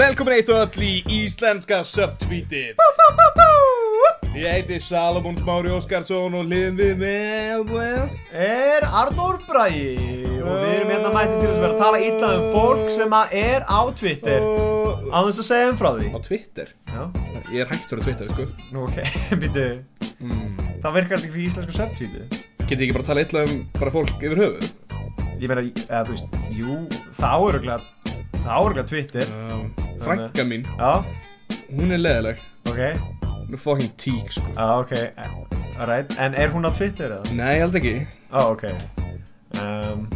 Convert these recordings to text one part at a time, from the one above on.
Velkomin eitt og öll í íslenska subtweetið. Ég heiti Salomón Smári Óskarsson og liðum við með er Arnór Bræi og við erum hérna mætti til að vera að tala illa um fólk sem að er á Twitter. Á þess að segja um frá því. Á Twitter? Já, Ég er hægt fyrir Twitter sko. Nú ok, býtu mm. það virkar þetta ekki fyrir íslensku subtítu Get ég ekki bara að tala illa um bara fólk yfir höfuð? Ég meina, eða þú veist, jú, það áuruglega það áuruglega Twitter. Um, Frænka mín, Já, hún er leðileg ok, Hún er fucking tík sko. Já ok. Alright, en er hún á Twitter eða? Nei, ég held ekki. Ó, ok. Um,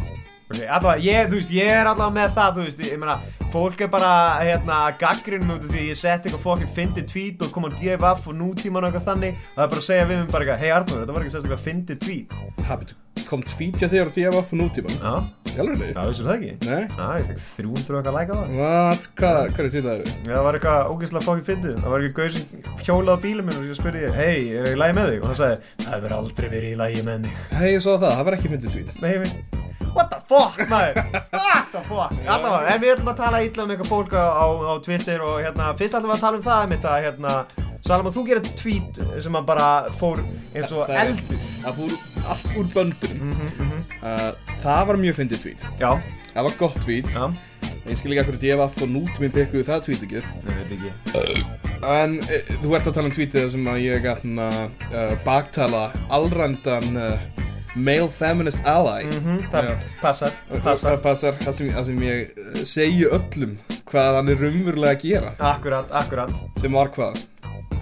Ok, allavega, ég, þú veist, ég er allavega með það, þú veist, ég meina, fólk er bara, hérna, gaggrinum út af því ég setti eitthvað fokkin fyndi tweet og kom á DFF og nútíman og eitthvað þannig og það er bara að segja við mig bara eitthvað, hei Arnur, þetta var ekki sérst eitthvað fyndi tweet. Habit, kom hjá þér á DFF og nútíman Já, Jálfur já, þig? vissur það ekki? Nei Já, ég fekk 300 og eitthvað læka á það. What? Hvað, hvað er tweetað eru? Já, það var eitthvað ógeðslega fokkin fyndið. Það var ekki gauð sem hjólaði á bílum minn og ég spurði, hei, er ég í lagi með þig? Og hann sagði, það hefur aldrei verið í lagi með mig. Hei, ég svo það, það var ekki myndið tweet Nei, við What the fuck, maður? What the fuck? Allavega, en við ætlum að tala illa um eitthvað fólk á, á, Twitter og hérna, fyrst ætlum við að tala um það einmitt að hérna, Salomon, þú gerir tweet sem að bara fór eins og Það er- eldur. Það fór allt úr böndunum uh, Það var mjög fyndið tweet. Já, Það var gott tweet. Já, Ég skil ekki hverju DFF og nútíminn pekkuðu það tweet ekki. Ég veit ekki. En uh, þú ert að tala um tweetið sem að ég uh, baktala allræmdan uh, male feminist ally. Mhm, Það Já. passar, Það passar. það sem, það sem ég uh, segi öllum hvað hann er raunverulega að gera. Akkurat, akkurat. Sem var hvað?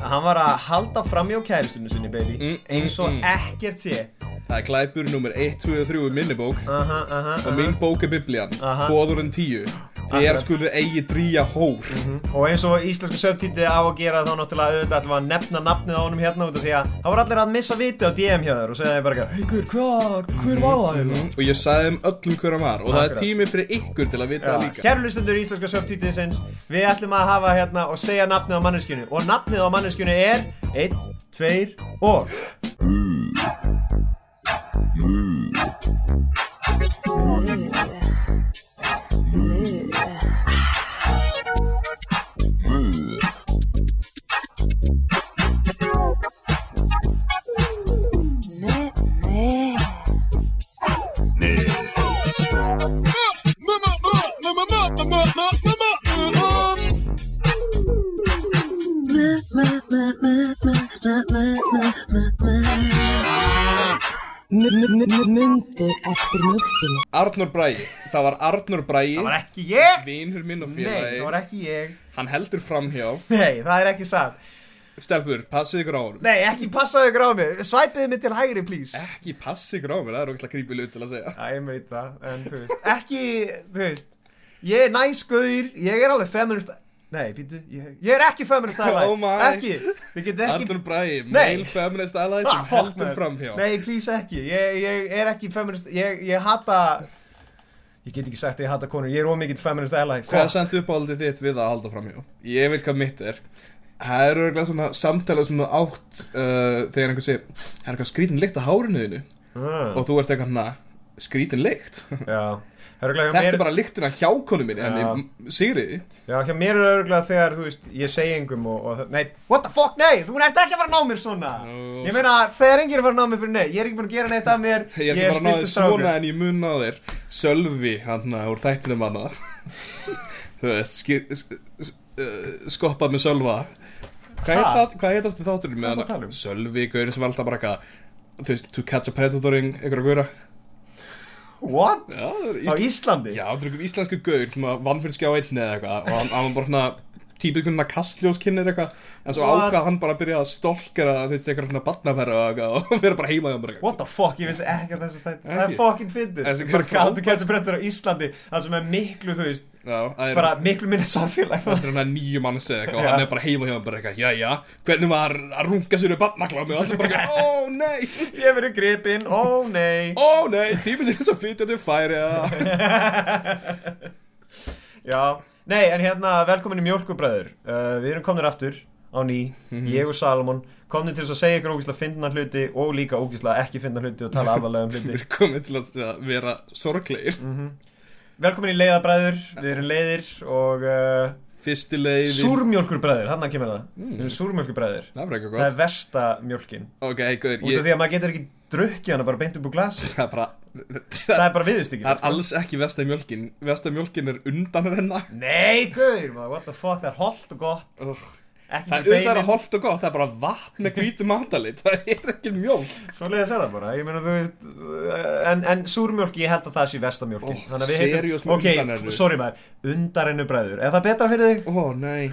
Hann var að halda fram hjá kæristunni sinni, baby. Mm, Eins og mm, mm. ekkert sé Það er glæpur nummer 1, 2 og 3 í minni bók. Aha, aha, og mín bók er biblían, bóður en 10 Þér skulu eigi dríja hór. Og eins og íslensku söptíti á að gera þá náttúrulega auðvitað að nefna nafnið á honum hérna út því að það voru allir að missa viti á DM hjá þér og segja bara eitthvað Haukur, hvað, hver var það hérna? Mhm. Og ég sagði þeim öllum hver hann var. Og það er tími fyrir ykkur til að vita það líka. Kæru lustendur íslenska söptítiðsins Við ætlum að hafa hérna og segja nafnið á manneskjunu Og nafnið á manneskjunu er 1, 2 og Mm-hmm. Eftir mjölkinni Arnur Bræi, það var Arnur Bræi Það var ekki ég. Vinur minn og Nei, það var félagi ekki ég. Hann heldur framhjá Nei, það er ekki satt. Stelpur, passið ykkur á honum. Nei, ekki passaðu ykkur á mig Svæpiði mig til hægri, please. Ekki passið ykkur á mér, það er okkur creepy til að segja. Já, ég veit það, en þú veist. Ekki, þú veist Ég er næsgauður, ég er alveg feminist Nei, býtu, ég, ég er ekki feminist ally Oh my. Ekki, þið getur ekki Arnur Bræi, Nei. male feminist ally sem Ah, heldur man. framhjá Nei, please ekki, ég, ég er ekki feminist Ég, ég hata Ég get ekki sagt að ég hata konur, ég er ómikið feminist ally Hvað Fuck. sendt uppáhaldið þitt við að halda framhjá? Ég veit hvað mitt er Það eru örgulega svona samtala sem þú átt uh, þegar einhver segir Það er eitthvað skrítin lykt á hárinu þínu mm. og þú ert eitthvað hana skrítin lykt Já, hjá Þetta mér er bara lyktina hjá konu minni en Sigriði Já, hjá mér er örgulega þegar, þú veist, ég segi engum og, og Nei, what the fuck, nei, þú ert ekki að fara að ná mér svona. Nú, Ég meina, þegar enginn er að fara að ná mér fyrir nei Ég er ekki búin að gera neitt af mér Ég er ekki bara að ná þér svona en ég mun á þér. Sölvi, hann úr þættinum hana Þú veist, uh, skoppað með Sölva. Hvað heit aftur þátturinn með að hana? um? Sölvi, gaurin sem alltaf bara eitthvað Þú veist, to catch a predatoring, gaura What? Já, er Á ísl... Íslandi? Já, það er einhver íslensku gaur sem að vann fyrir skjá einni eða eitthvað og hann, hann var bara svona típið kunna kastljóskinnir eitthvað en svo ákvað hann bara að byrja að stolkera þú veist, eitthvað svona barnaferra og eitthvað og vera bara heima eitthvað. What the fuck, ég vissi ekki að þessi þetta Það er fucking hver gátu getur brettur á Íslandi Það sem er miklu, þú veist Já, það Bara miklu minni samfélag. Þetta er hann nýju manns eða eitthvað og Já. hann er bara heima hjá hann bara eitthvað Jæja, hvernig var að runga sér upp barnaklámi? Og allir bara eitthvað Ó nei, Ég verið gripinn, ó nei. Ó nei, tímið til þess að flytja til færi Já, nei, en hérna, velkomin í Mjölkubræður uh, Við erum komnir aftur á ný Mhm. Ég og Salomon Komnir til að segja ykkur ógíslega fyndna hluti Og líka ógíslega ekki fyndna hluti Og tala alvarlega um Við hluti erum komið til að vera sorglegir. Velkomin í leiðabræður Við erum leiðir og uh, Fyrsti leiðin. Súrmjólkurbræður, hann kemur það. Mm. Súrmjólkurbræður. Það eitthvað Það er versta mjólkin. Ok, guður, Út af því að maður getur ekki drukkið hana bara beint upp úr glasi. Það er bara Það er bara viðust ekki Það er alls ekki versta mjölkin Versta mjölkin er undan renna Nei, gaur, maður, what the fuck, það er holdt og gott Það er auðvitað beinin holt og gott Það er bara vatn með hvítu matalit Það er ekki mjölk Svoleiðis er það bara, ég meina þú veist En, en súrmjólki, ég held að það sé versta mjólkin Ó, Þannig að við heitum- Ok, sorry maður, undarennu bræður Er það betra fyrir þig? Ó, nei.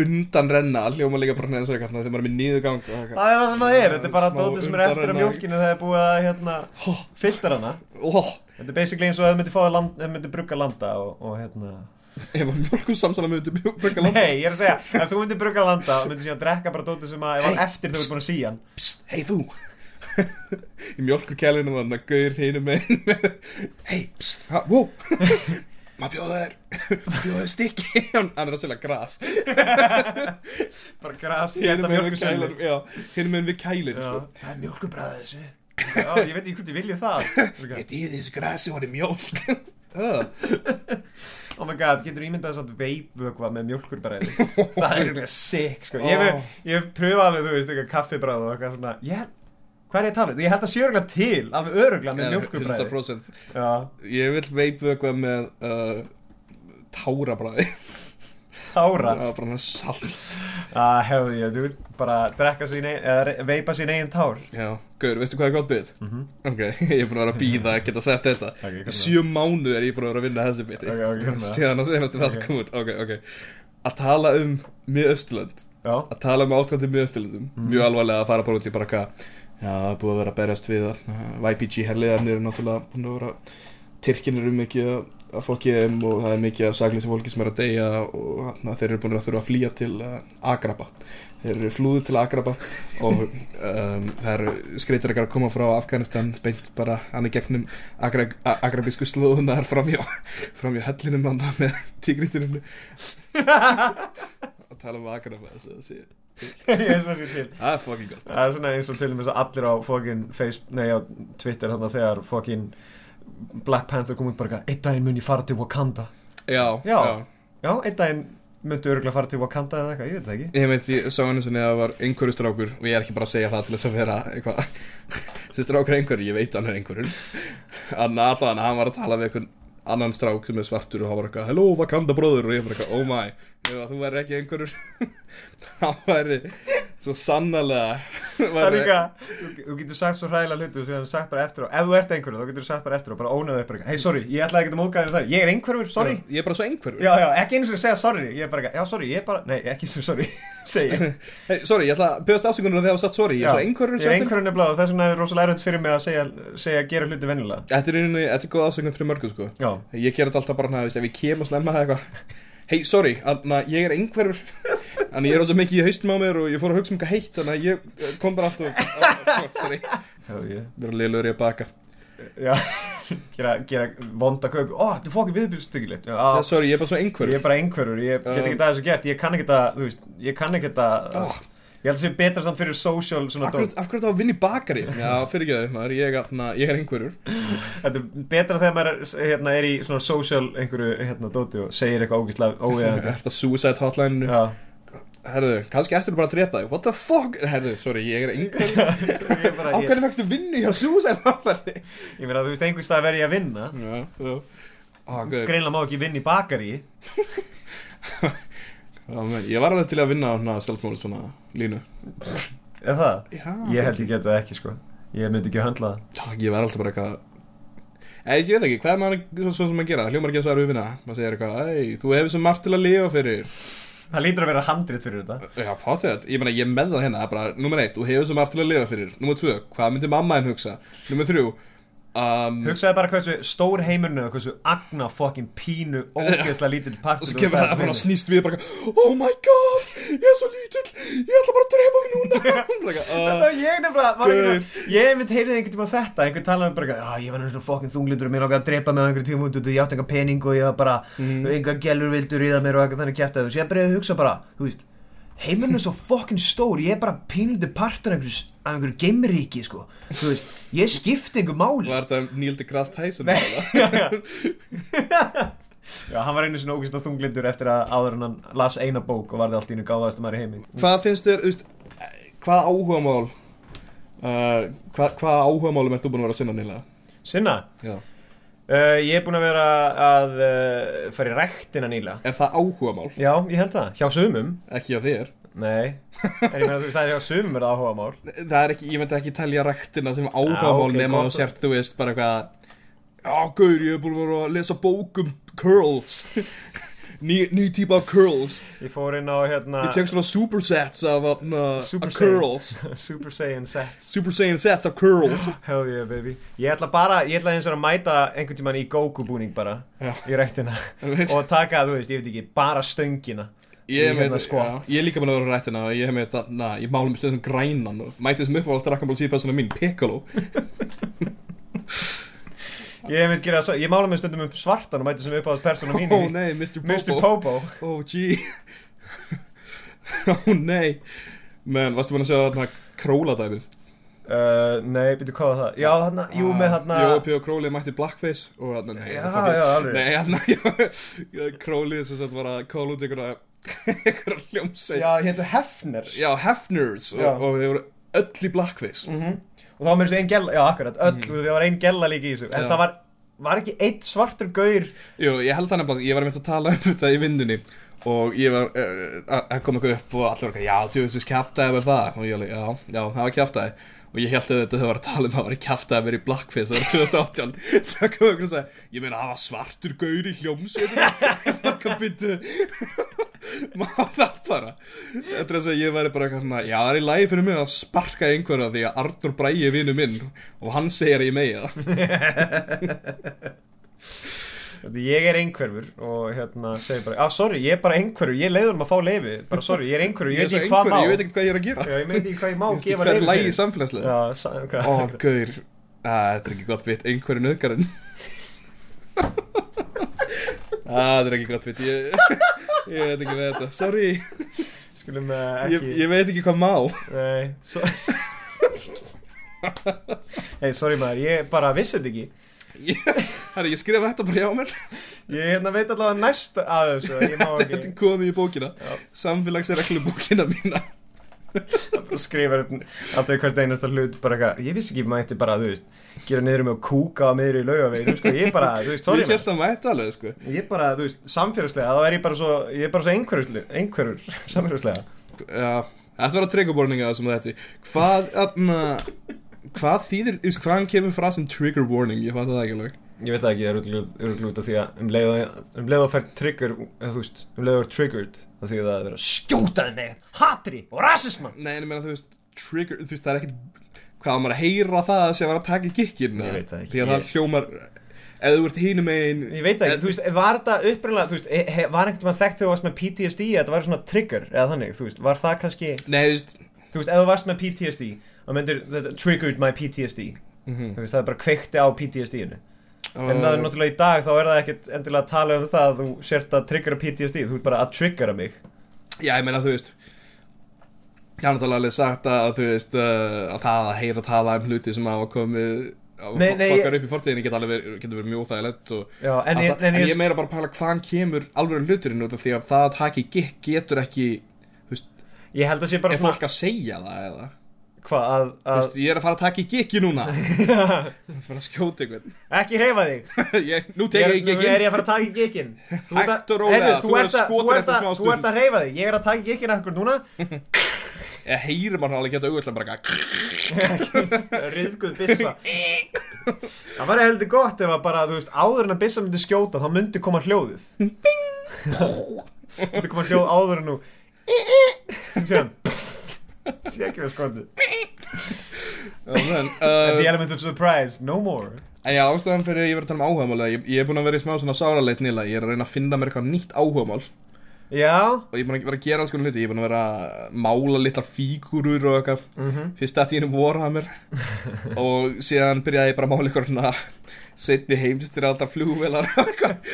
Undan renna Hljóma líka bara neðan svo eitthvað Þegar maður er með og eitthvað. Það er það sem það er, þetta er bara dótið sem er eftir að undanrenna. mjólkinu Það er búið að, hérna, filter hana. Þetta er basically eins og að þau myndi fá að land, myndi brugga landa og, og hérna ef að mjölkum samsala þetta Bögga landa. Nei, ég er að segja, ef þú myndir brugga landa og myndir síðan drekka bara dótið sem að ef hann eftir þau ert búin að síja hann. Psst, hei þú. Í mjölkukælinu var hann að gaur hinu með Hei, psst, ha, wow. Maður bjóða þér Bjóða þér stykki? Hann hann er að selja gras. Bara gras, Hinu fjölda með við kælin sko. Það er mjölkubræði þessi. Já, ég veit ekki hvort ég vilja það. Ég dýði þessu grasi og hann er mjölk. Oh my god, getur ímyndað þess að veipvökva með mjölkurbræði Það er eitthvað sick, sko. Ég hef, ég hef pröfað alveg, þú veist, eitthvað kaffibræð og eitthvað svona. Ég, hvað er ég að tala um? Ég held að sé örgulega til, alveg öruglega með mjölkurbræði 100% Já, Ég vil veipvökva með uh, Tárabræði tára Það var bara hann salt Ah, hefðu ég, þú bara drekka sín ein, eða veipa sín eigin tár Já, gaur, veistu hvað er gott byrð? Mhm. Ok, ég er búin að vera að býða að geta sett þetta Ok, Í hvernig sjö mánu er ég búin að vera að vinna þessi biti Ok, ok, hvernig það? Síðan á senastu okay. Ok. kom út Ok, ok Að tala um miðausturlönd Já, Að tala um ástandi miðausturlöndum Mhm. Mjög alvarlega að fara bara út í bara hvað Já, það er búið að vera að berjast við það YPG herliðarnir eru náttúrulega búin að vera Tyrkinir eru mikið að- að fokki þeim og það er mikið af saglýsi fólki sem er að deyja og na, þeir eru búin að þurfa að flýja til uh, Agraba. Þeir eru flúðu til Agraba og um, það eru skreitir að koma frá Afganistan beint bara hann í gegnum agra, agrabísku slóðunar framjá framjá hellinum hann með tígrítunum að tala um Agraba þess að það sé það er fucking gott. Það er svona eins og til dæmis að allir á fokkin Facebook, nei á Twitter þannig að þegar fokkin Black Panther kom út bara eitthvað, einn daginn mun ég fara til Wakanda. Já, Já. Já, einn daginn myndu örgulega fara til Wakanda eða eitthvað, ég veit það ekki. Ég veit því, sá hann eins og það var einhverju strákur og ég er ekki bara að segja það til þess að vera eitthvað þessi strákur er einhverju, ég veit hann er einhverjum Anna allan, hann var að tala við einhvern annan strák sem er svartur og hann var eitthvað hello Wakanda bróður og ég var eitthvað oh my ef að þú væri ekki einhverjur. Hann væri svo sannarlega Það er líka, þú, þú getur sagt svo hræðilega hlutu og þú getur sagt bara eftir og ef þú ert einhverju þá getur þú sagt bara eftir og bara ónaðu upp hei sorry, ég ætlaði ekki að móka þér það. Ég er einhverjur, sorry. Ég er bara svo einhverjur Já, já, ekki eins og að segja sorry, ég er bara já sorry, ég er bara, nei, ekki svo sorry segi ég. Hey, sorry, ég ætla að byrjast afsökunar þegar þú satt sorry, ég er Já, svo einhverjur Ég er einhverjum nefnilega og þess vegna er rosalega erfitt fyrir mig að segja, segja gera hluti vennilega Þetta er einhverjum, þetta er góð afsökunar fyrir mörgu sko. Já, Ég ger þetta alltaf bara hérna, veist, ef ég kem og snemma það eitthvað. Hei, sorry, anna, ég er einhverfur Þannig ég er ós mikið í haustum á mér og ég fór að hugsa um eitthvað heitt Þannig að ég eh, kom bara á, á, ég það er liðlur ég að baka. Já, gera, gera vonda kaup. Ó, þú fókið viðbjörnstökilegt Já, Já, Sorry, ég er bara svo ég einhverfur er bara einhverjur, ég get ekki það þessu gert. Ég kann ekki það, þú veist, ég kann ekki það. Ég held að sé betra samt fyrir social svona hverju þá að vinna í bakari? Já, fyrir ekki það, maður, ég, atna, ég er einhverjur Þetta er betra þegar maður er, hérna, er í svona social einhverju hérna, dóti og segir eitthvað ógíslega óviðandi Er þetta suicide hotline? Já, Herðu, kannski eftir bara að drepa þig. What the fuck? Herðu, sorry, ég er Af ég, hverju fækstu vinnu hjá hotline? ég meina þú veist einhvers stað verð ég að vinna. Já, já. Á, guður. Greinlega má ekki vinna í bakari Ég var alveg til að vinna á hana steltmóli svona línu. Er það? Já, Ég held ég geta ekki sko. Ég myndi ekki að höndla það. Ég var alltaf bara eitthvað Eða, ég veit ekki, hvað er maður svo, sem að gera? Hljómar ekki að svara uppina Maður segir eitthvað, ei, þú hefur svo margt til að lifa fyrir Það lítur að vera handrit fyrir þetta. Já, potið, ég meina, ég með hérna það er bara, Númer eitt, þú hefur margt til að lifa fyrir. Númer tvö, hvað myndi mamma en hugsa? Númer þrjú um, Hugsaði bara hversu stór heimurinn og hversu agna fokkin pínu ógeðslega lítill partur Og svo kemur það bara snýst við bara Oh my god, ég er svo lítill Ég ætla bara að drepa mig núna. Bara eitthvað, Þetta uh, var ég nefnilega svona- Ég mynd heyrið einhvern tíma þetta Einhvern talaði um bara Já, ég var náttúrulega fokkin þunglindur og mér ákvað að drepa með einhvern tíma út og ég átti enga pening og ég var bara Mhm. einhver gælur vildur í það mér og eitthvað þannig kæft að ég að hugsa bara, þú veist Heimurinn er svo fokkin stór, ég er bara pínlítið partur af einhverju, einhverju geimríki, sko Þú veist, ég skipti einhver máli Var þetta Tyson? Nei, eða? já, já. Já, hann var einu svona ógist og þunglindur eftir að áður en hann las eina bók og varði allt í einu gáðast maður í heimi Hvað finnst þér, veist, hvað áhugamál uh, hvað, hvað áhugamálum ert þú búin að vera að sinna nýlega? Sinna, Já. Uh, ég er búinn að vera að uh, fara í rektina nýlega. Er það áhugamál? Já, ég held það, hjá sumum. Ekki á þér. Nei, en ég meina þú veist það er hjá sumum er það áhuga mál Það er ekki, ég myndi ekki telja rektina sem Já, áhugamál ok, nema þú sért, þú veist, bara eitthvað Já, gaur, ég er búin að vera að lesa bók um curls Ný, ný típa af curls. Ég fór inn á hérna Ég tek svona supersets af, uh, Super af curls. Super Saiyan sets. Super Saiyan sets af curls. Hell yeah baby. Ég ætla bara, ég ætla eins og að mæta einhvern tímann í Goku búning bara Já. Í veit- Og taka, þú veist, ég veit ekki, bara stöngina Ég, hérna með, já, ég er líka að vera rættina ég hef með þarna, ég málum stöðum grænan og mæti þessum uppáhald Dragon Ball Z persóna mín, Piccolo Ég hef veit gera svo, ég mála mig stundum upp svartan og mæti sem uppáðast persóna mín Ó í nei, Mr. Popo Mr. Popo Ó gee Ó nei Men, varstu búin að segja þarna króladæmið? uh, Nei, byrju hvað var það? Já, þarna, jú, með þarna Jópi og Króli mætti Blackface og þarna, nei Já, það já, alveg. Nei, þarna, Króli sem sagt var að kóla út einhverja einhverja hljómsveit Já, héttu Hefners Já, Hefners og, Já. og þeir voru öll í Blackface Mhm. Og það var mér þessu ein gella, já akkurat, öll, mm. það var ein gella líka í þessu. En Já. það var, var ekki eitt svartur gaur? Jú, ég held hann að ég var einmitt að tala um þetta í vinnunni. Og ég var, uh, að kom eitthvað upp og allir var eitthvað, já, tjóðisins kjaftaði verð það. Og ég alveg, já, já, það var kjaftaði og ég held að þetta var að tala um að það var kjaftaði verið í Blackface, það var 2018 svo kom eitthvað og sagði, ég meina, það var svartur gaur í hljómsveitum hvað byrju maður það bara? Er þess að ég væri bara eitthvað svona já, það er í lagi fyrir mig að sparka einhverja því að Arnur Bræi er vinnu minn og hann segir að ég megi það Ég er einhverfur og hérna segir bara, ah sorry, ég er bara einhverfur, ég leiður um að fá leifi Bara sorry, ég er einhverfur, ég veit er ekki hvað ég veit ekki hvað ég er að gera. Já, ég veit ekki hvað ég má Ég veit gefa hvað er lægi fyrir. samfélagslega hvað Ó, gaur. Æ, Þetta er ekki gott vitt, einhverju nöðgarinn Þetta er ekki gott vitt Ég, ég veit ekki með þetta. Sorry, Skulum ég, ekki ég veit ekki hvað má. Nei, so Hei, sorry maður, ég bara vissi þetta ekki Herri, ég skrifa þetta bara hjá mér. Ég hérna veit allavega næst að þessu að Þetta ekki er komið í bókina. Já. Samfélagsreglu bókina mína. Skrifa alltaf hvert einasta hlut bara eitthvað, ég vissi ekki mætti bara, þú veist gera niður með að kúka á miður í laugavegin sko, ég bara, þú veist, sorry Ég held að mæta alveg, sko. Maður ég bara, þú veist, samfélagslega þá er ég bara svo, ég er bara svo einhverjur samfélagslega. Já, þetta var að triggerborninga það sem þetta Hvað, aðna Hvað þýðir, hvaðan kemur frá sem trigger warning, ég fatt það ekki alveg. Ég veit það ekki, það er öruglega út af því að um leið og, um leið og fær trigger eða, veist, um leið og er triggered þá því að það er að skjóta þig með hatri og rasisman Nei, en ég meina, þú veist, trigger, þú veist, það er ekkit Hvað maður að heyra það að sé að vera að taka gikkin Ég veit það ekki. Því að það Ég- hljómar Ef þú ert hínum megin ég veit það ekki, þú veist, var þetta upprænlega þú veist, he, var einhvern veginn þekkt þegar þú varst með PTSD að þetta var svona trigger eða þannig, þú veist, var það kannski Nei, þú veist þú veist, ef þú varst með PTSD þá myndir þetta triggered my PTSD mhm. þú veist, það er bara kveikti á PTSD-inu en það er Og- náttúrulega í dag þá er það ekkert endilega að tala um það að þú sért að triggera PTSD þú ert bara að triggera mig. Já, ég meina, þú veist Ég har náttúrulega alveg sagt að, þú veist uh, Að það að heyra tala um hluti sem hafa komið Nei, nei, Fokkar upp í fortíðinni geta verið, mjög þægilegt og Já, en, en, ég, en, ég, meira bara að pæla hvaðan kemur alveg hluturinn út af því að það að gikk getur ekki veist, ég held að sé bara er fólk að segja það eða hvað að, Þú veist, ég er að fara að taka í gikki núna. Ég er að fara að skjóta einhvern ekki hreyfa þig. Ég, Nú er, ég í nú er ég að fara að taka í að- Hægt og rólega, þú ert að- eftir að- smá Þú ert stund. að hreyfa þig, ég er að taka í gikkin ekkur núna. Ég heyri mann alveg geta auðvitað bara eitthvað, Riðguð byssa. Það var heldur gott ef að bara, þú veist, áður en að byssa myndi skjóta þá myndi koma hljóðið. Myndi koma hljóð áður en nú. Sé ekki við skotið Já, menn, The uh, element of surprise, no more. En já, ástæðan fyrir að ég verið að tala um áhugamála ég, ég er búin að vera í smá svona sáraleit nýla Ég er að reyna að finna mér eitthvað nýtt áhugamál. Já. Og ég er búin að vera að gera alls konar hluti. Ég er búin að vera að mála litlar fígúrur og eitthvað. Mm Fyrst að ég voru að mér. Og síðan byrjaði ég bara að mála eitthvað svona Setni heimstir alltaf eitthvað.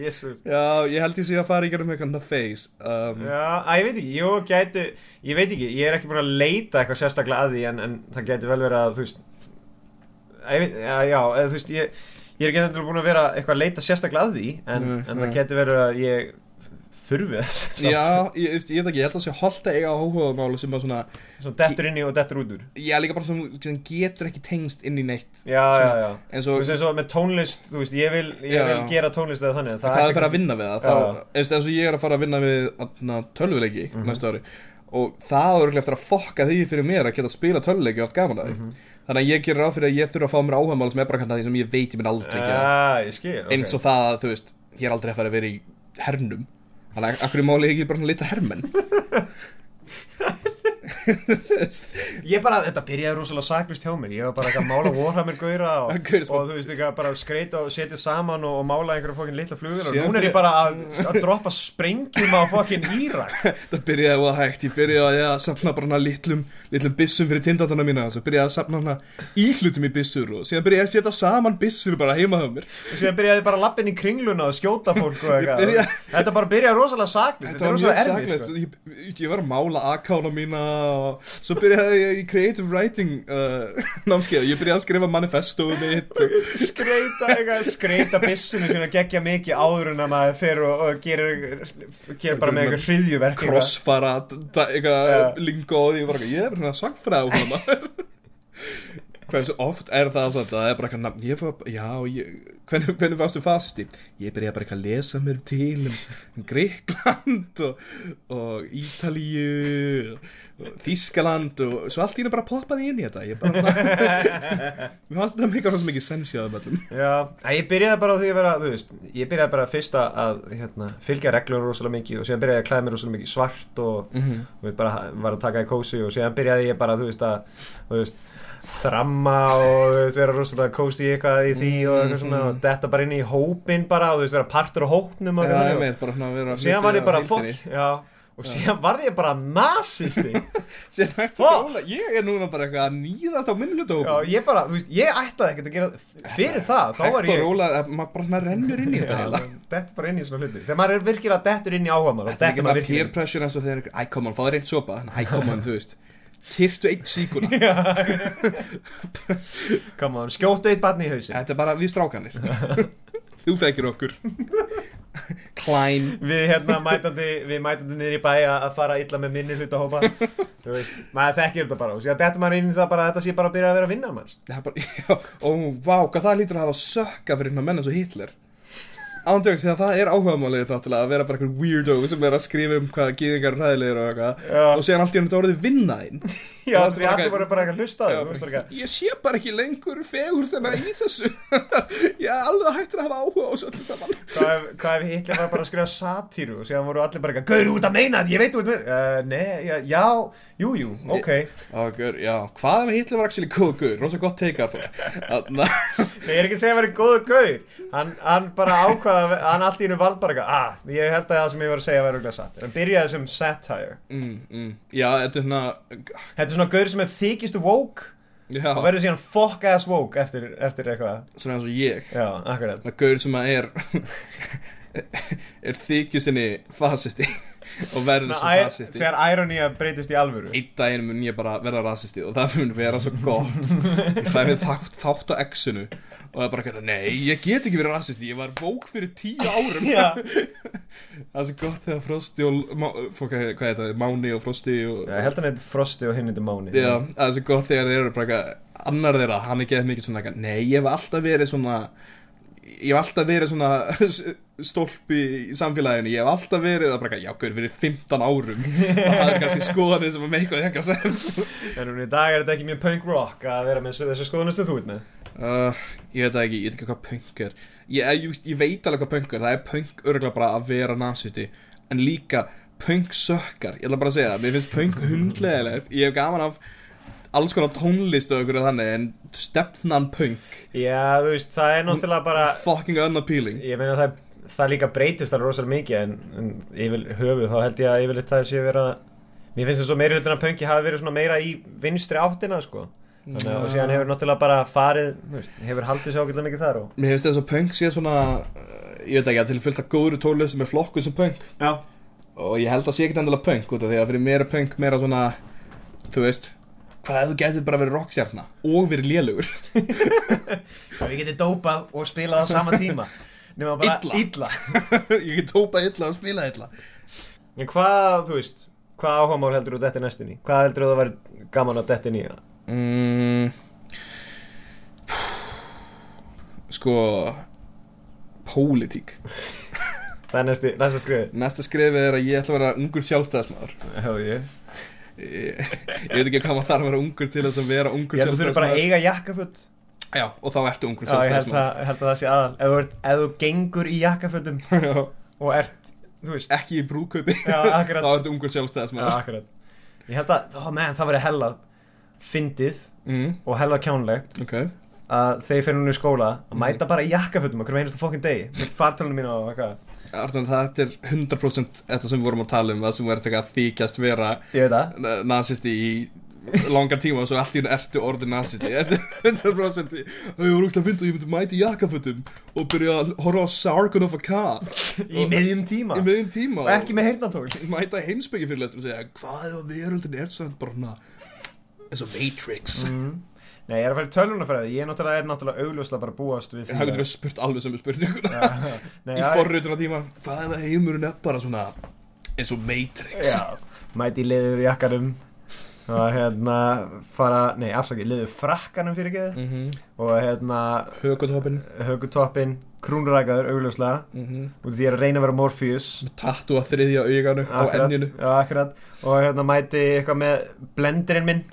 Jesus Já, ég held sé að fara í gerum eitthvað face um, Já, að ég veit ekki, jú, gætu Ég veit ekki, ég er ekki búin að leita eitthvað sérstaklega að því En, en það gæti vel verið að, þú veist að veit, já, já, eða, þú veist, ég ég er ekki endur búin að vera eitthvað að leita sérstaklega að því en, Nei, en það getur verið að ég þurfi þess. Já, ég, ég, ég veit ekki, ég held að sé holdt að eiga áhugamáli sem að svona Svo dettur inn í og dettur út úr. Já, líka bara sem, sem getur ekki tengst inn í neitt. Já, já, já. eins Þú og veist eins og með tónlist, þú veist, ég vil, ég vil gera tónlist eða þannig en hvað er að ekki- fara að vinna við það eins og ég er að fara að vinna við tölvuleiki Mhm. næstu ári og það er eftir að fokka því fyrir mér að geta að spila tölvuleiki og allt gaman að því. Mhm. þannig að ég gerir ráð fyrir að ég þurfa að fá mér áhugamáli sem er bara kannski það sem ég veit ég minn aldrei gera. Já, ég skil, ok. Eins og það að þú veist ég er aldrei að fara að vera í hernum þannig að akkur í máli ekki bara að lita hermenn? Ég bara, þetta byrjaði rosalega saklust hjá mér. Ég var bara eitthvað að mála Warhammer gauðra og, og þú veist, bara að skreita og setja saman og, og mála einhverja fokkin litla flugur og núna er ég bara að, að droppa sprengjum á fokkin Írak. Það byrjaði að hægt. Ég byrjaði að safna bara hana litlum litlum byssum fyrir tindatana mína og svo byrjaði að safna hana íhlutum í byssur og síðan byrjaði að setja saman byssur bara heima hjá mér. Og síðan byrjaði ég bara að lappin í kringluna og skjóta fólk og eitthvað. byrja- Þetta bara byrjaði rosalega saklust Þetta var mjög saklegt, sko. ég, ég var að mála akána mína og svo byrjaði ég í creative writing uh, námskeið, ég byrjaði að skrifa manifestóðu mitt og, skreita eitthvað, skreita byssunni sína gegja mikið áður en að maður fer og, og gerir, gerir bara með eitthvað hriðjuverk crossfara, eitthvað og ég svona sagfræð Hversu oft er það svona, það er bara eitthvað já, ég, hvernig, hvernig varstu fasisti? Ég byrjaði bara eitthvað að lesa mér til um, um Greikland og, og Ítalíu og Þískaland og svo allt í henni bara poppaði inn í þetta, ég bara, mér fannst þetta mikið svo mikið sensjaðum öllum. Já, ég byrjaði bara því að vera, þú veist, ég byrjaði bara fyrst að, hérna, fylgja reglur rosalega mikið og síðan byrjaði ég að klæða mér rosalega mikið svart og Mm -hmm. þú veist, bara var að taka í kósi og síðan byrjaði ég bara, þú veist, að, þú veist, þramma og þú veist, vera rosalega kósi eitthvað í því og eitthvað svona og detta bara inn í hópin bara og þú veist, vera partur á hópnum Já, ég veit, bara svona að vera og síðan var ég bara, fokk, og síðan varði ég bara að róla, ég er núna bara eitthvað að nýðast á minnlutókum Já, ég bara, þú veist, ég ætlaði ekkert að gera fyrir það, þá var að ég að maður bara rennur inn í þetta Þetta bara inn í svona hluti. Þegar maður er virkilega dettur inn í áhuga Þetta er ekki bara peer pressure eins og þegar Æ, come on, fá þér einn sopa. Æ, come on, þú veist Kyrtu einn síkuna. Come on, skjóttu eitt barn í hausin Þetta er bara við strákanir Þú þekkir okkur. Klein. Við hérna mætandi, við mætandi niður í bæ að fara illa með minni hluta hópa Þú veist, maður þekkir þetta bara. Dettur maður inn í það bara þetta sé bara að byrja að vera að vinna Ó, vá, hvað það lítur að hafa sökka fyrir hérna menn eins og Hitler Ándjóks, því að það er áhugamálið náttúrulega að vera bara einhver weirdo sem er að skrifa um hvaða gýðingar er ræðilegir og eitthvað. Og síðan allt í hann þetta orðið vinnaðinn Já, því allir voru bara eitthvað að hlusta á Já, þau, þú veist bara eitthvað Ég sé bara ekki lengur fegur þennan í þessu. Ég er alveg hættur að hafa áhuga á þessu öllu saman. Hvað ef, Hitler var bara að skrifa satíru og síðan voru allir bara eitthvað Gauður út að meina þetta, ég veit út með uh, Nei, já, já, jú, jú, ok. Gaur, já, hvað ef Hitler var actually góð gaur, rosa gott teika Þannig Ég er ekki að segja að vera góður gauð hann, hann bara ákvaða, hann allt í hennu vald bara ah, ég held að það sem ég var að segja var þetta er svona er gauður sem er þykistu woke Já, og verður síðan fuck ass woke eftir, eftir eitthvað. Svona eins og ég. Já, akkurat. Það gaur sem að er er þykjusinni fasisti og verður svo fasisti Þegar ironía breytist í alvöru. Einn daginn mun ég bara verða rasisti og það mun vera svo gott. Ég fæ mér þátt, þátt á exinu og það er bara eitthvað, nei, ég get ekki verið rasisti ég var bók fyrir tíu árum. Já, Það er svo gott þegar Frosti og Má- fólk, hvað er þetta, Máni og Frosti og, ég held að hann eitthvað Frosti og hinn eitthvað Máni. Já, það er svo gott þegar þeir eru bara annar þeirra, hann er geðið mikið svona nei, ég hef alltaf verið svona ég hef alltaf verið svona stólpi í samfélaginu, ég hef alltaf verið það bara já, gaur, fyrir 15 árum? Og það er kannski skoðanir sem að meika eitthvað sens En núna í dag er þetta ekki mjög punk rock að vera með þessu skoðunastu þú ert með? Uh, ég veit ekki, ég veit ekki hvað punk er. Ég, ég, ég veit alveg hvað punk er það er punk örgulega bara að vera nazisti en líka punk sökkar. Ég ætla bara að segja það, mér finnst punk hundlegilegt ég hef gaman af alls konar tónlist og okkur þannig en stefnan punk. Já, þú veist, það er náttúrulega bara fucking unappealing. Ég meina það, það líka breytist það rosalega mikið en, en yfir höfuð þá held ég að yfirleitt það sé vera Mér finnst þess að meiri hlutin af pönki hafi verið svona meira í vinstri áttina sko. Þannig, að- og síðan hefur náttúrulega bara farið veist, hefur haldið sér ákveðlega mikið þar og mér finnst þess að punk sé svona uh, ég veit ekki að til fullt af góður tónlist sem er flokkuð sem punk. Já, og ég held að sé ekkert endilega punk út af því að fyrir mér er punk meira svona þú veist Hvað ef þú getur bara verið rockstjarna og verið lélugur Við getum dópað og spilað á sama tíma Nefna bara Illa. illa. Ég get tópað illa og spilað illa En hvað, þú veist Hvað áhugamál heldur þú þetta næstunni? Hvað heldur þú að vera gaman að þetta nýja? mm, Sko Pólitík Það er næsta skrifið Næsta skrifið er að ég ætla að vera ungur sjálfstæðismæður Hefðu ég ég, ég veit ekki hvað maður þarf að vera ungur til þess að vera ungur að þú þurfir bara að eiga jakkafutt Já, og þá ertu ungur Já, ég held, sjálfstæðismæður að, held að það sé aðal. Ef þú, ert, ef þú gengur í jakkafötum Já. og ert, þú veist Ekki í akkurat. Þá ertu ungur Já, sjálfstæðismæður Ég held að, ó, menn, það verið hella fyndið mm, og hella kjánlegt Ok. að þegar ég fyrir núna í skóla að mæta bara í jakkafötum okkur einustu fokkin degi með fartölunum mínu og eitthvað Arnur, þetta er 100% þetta sem við vorum að tala um það sem verður að þykjast vera Ég veit það. na- nasisti í langan tíma og svo allt í hún ertu orðin nasisti. Þetta er 100% og ég voru úrslega að finna og ég myndi mæti jakkafötum og byrja að horfa á Sargon of Akkad. Í miðjum tíma? Í miðjum tíma. Og ekki með heyrnatól mæta heimsbyggi fyrirlestur og segja hvað ef að veröldin er svona bara hana eins og Matrix. Mm. Nei, ég er að fara í tölvunafræði Ég er náttúrulega, er náttúrulega augljóslega bara búast við því það að- getur við spurt alveg sem við spurninguna Nei, í forrutuna tíma hvað ef að heimurinn er bara svona eins og Matrix? Já, mæti liður jakkanum og hérna fara, nei afsakið, liður frakkanum fyrir geðu mm -hmm. og hérna högutoppin högutoppin, krúnurækaður augljóslega. Mm -hmm. og því er að reyna að vera Morpheus. Tattu að þriðja auganu á enninu. Já, akkurat. Og hérna mæti eitthvað með blenderinn minn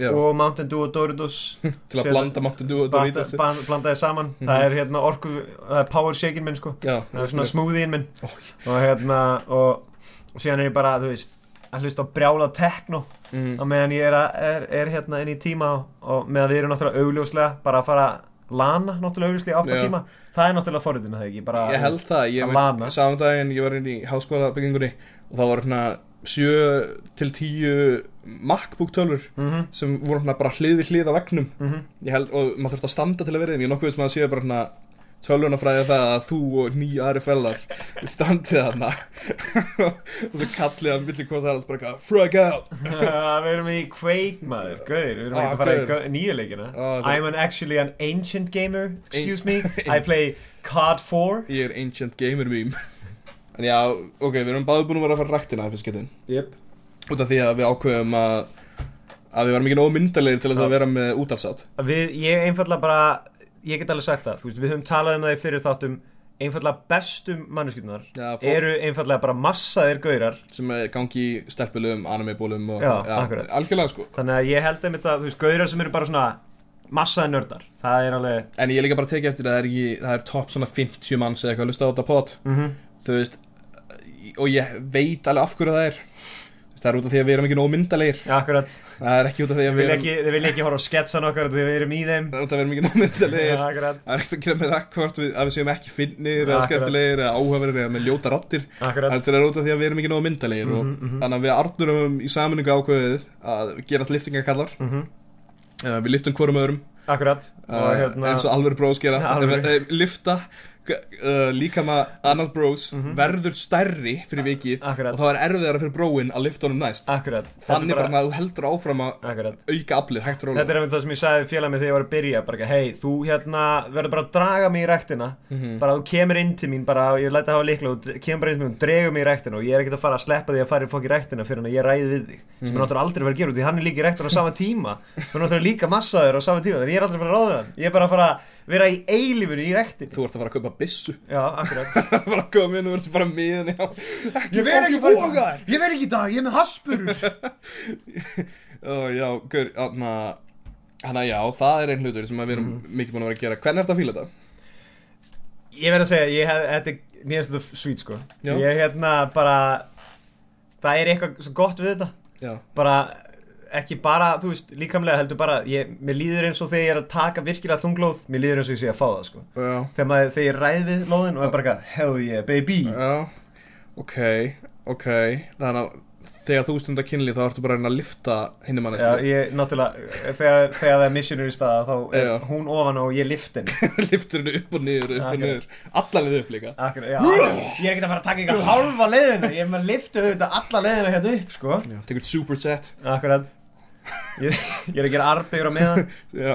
Já, og Mountain Dew og Doritos til að blanda Mountain Dew og Doritos. blanda þið saman. Það er hérna orku, það er power shakein minn sko. Já, Það er svona smoothieinn minn. Ó. Og hérna, og, og síðan er ég bara, þú veist að hlusta á brjála techno. Mm. á meðan ég er, að, er, er hérna inn í tíma og, og meðan við erum náttúrulega augljóslega bara að fara að lana náttúrulega augljóslega í átta Já. tíma. Það er náttúrulega forritin, það er ekki bara Ég held það, ég að veit, saman daginn ég var inn í háskóla byggingunni og það var hérna 7 til 10 MacBook tölur mm sem voru hérna bara hlið við hlið á vegnum -hmm. ég held, og maður þurfti að standa til að vera þeim. Ég nokkuð veist maður að sé bara hérna tölvunafræði það að þú og nýju aðri fellar standið þarna. Og svo kallið hann milli hvað það er bara eitthvað frag out. Við erum í Quake maður, gauður, við erum Ah, að fara í nýju leikina. Ah, I'm an actually an ancient gamer, excuse me. I play COD 4 ég er ancient gamer meme en já, ok, við erum báði búin að vera að fara ræktina fyrst getin yep. út af því að við ákveðum að að við varum ekki nógu myndalegir til þess að vera með útalsátt við, Ég einfallega bara, ég get alveg sagt það þú veist, Við höfum talað um það í fyrir þáttum einfallega bestu manneskjurnar Já, fólk- eru einfallega bara massaðir gaurar. Sem gangi í stelpulum, anime-bólum og Já, akkurat. algjörlega sko. Þannig að ég held einmitt að þú veist, gaurar sem eru bara svona massaðir nördar það er alveg en ég líka bara tekið eftir að það er, ekki, það er topp svona 50 manns eða eitthvað að lusta á þetta pot mm þú veist og ég veit alveg af hverju það er. Það er út af því að við erum ekki nógu myndalegir akkurat. Það er ekki út af því að við erum ekki, þið vil ekki horfa á sketsan okkar því við erum í þeim. Það er út af því að við erum ekki nógu myndalegir akkurat. Það er ekkert að gera með það hvort við, að við séum ekki finnir eða Akkurat. skemmtilegir eða áhugaverðir eða með ljóta Akkurat. Heldur er út af því að við erum ekki nógu myndalegir Mhm, og mhm. þannig að við arnurum í sammenningu ákveðið að gerast liftingakallar mm uh, við liftum hvorum öðrum. Akkurat. Uh, hérna eins og alveg gera. Uh, lifta uh, líka með annar bros Mhm. verður stærri fyrir vikið Akkurat. og þá er erfiðara fyrir bróin að lifta honum næst. Akkurat. Þannig bara að þú heldur áfram að Akkurat. auka aflið hægt og Þetta er einmitt það sem ég sagði félag með þegar ég var að byrja bara hei, þú hérna verður bara að draga mig í ræktina. Mhm. bara þú kemur inn til mín, bara ég læta hafa líkla og þú kemur bara inn til mín og dregur mig í ræktina og ég er ekkert að fara að sleppa því að fara í fokk í ræktina fyrir hann að ég ræði við þig sem Mhm. er náttúrulega aldrei verið að gera því hann er líka í ræktina á sama tíma. Þú er náttúrulega líka massaður á sama tíma þannig ég er aldrei að fara að ráða hann. Ég er bara að fara að vera í eilífinu í ræktin þú ert að fara að kaupa byssu. Já, akkurat. Bara að koma inn og verður bara miðan já. Ekki Ég verð ekki fokkin bara bókar. Ég verð ekki í dag, ég er með haspurur Ó, já, gaur, þannig að Þannig að já, það er einn hlutur sem að við erum Mhm. mikið búin að vera að gera. Hvernig er þetta að fíla þetta? Ég verð að segja, ég hef, þetta er, mér finnst þetta sweet sko. Já. Ég hérna bara, það er eitthvað svo gott við þetta. Já, Bara, ekki bara, þú veist, líkamlega heldur bara ég, Mér líður eins og þegar ég er að taka virkilega þunglóð Mér líður eins og ég sé að fá það sko. Þegar, maður, þegar ég ræð við lóðin og er bara hell yeah, baby. Já. Ok, ok. Þannig að þegar þú stundar kynli þá ertu bara að reyna að lifta hinni mann Já, ég, náttúrulega, þegar, þegar það er missionur í stað Þá er Já. hún ofan og ég lift henni. Liftur henni upp og niður, upp og Akkurat. niður. Allarlið upp líka. Akkur, já, Ég er ekkert að fara að taka eitthvað hálfa leiðina Ég er með að lifta auðvitað alla leiðina hérna upp, sko. Tekur superset. Akkurat ég, ég er að gera arbegur á meðan. Já,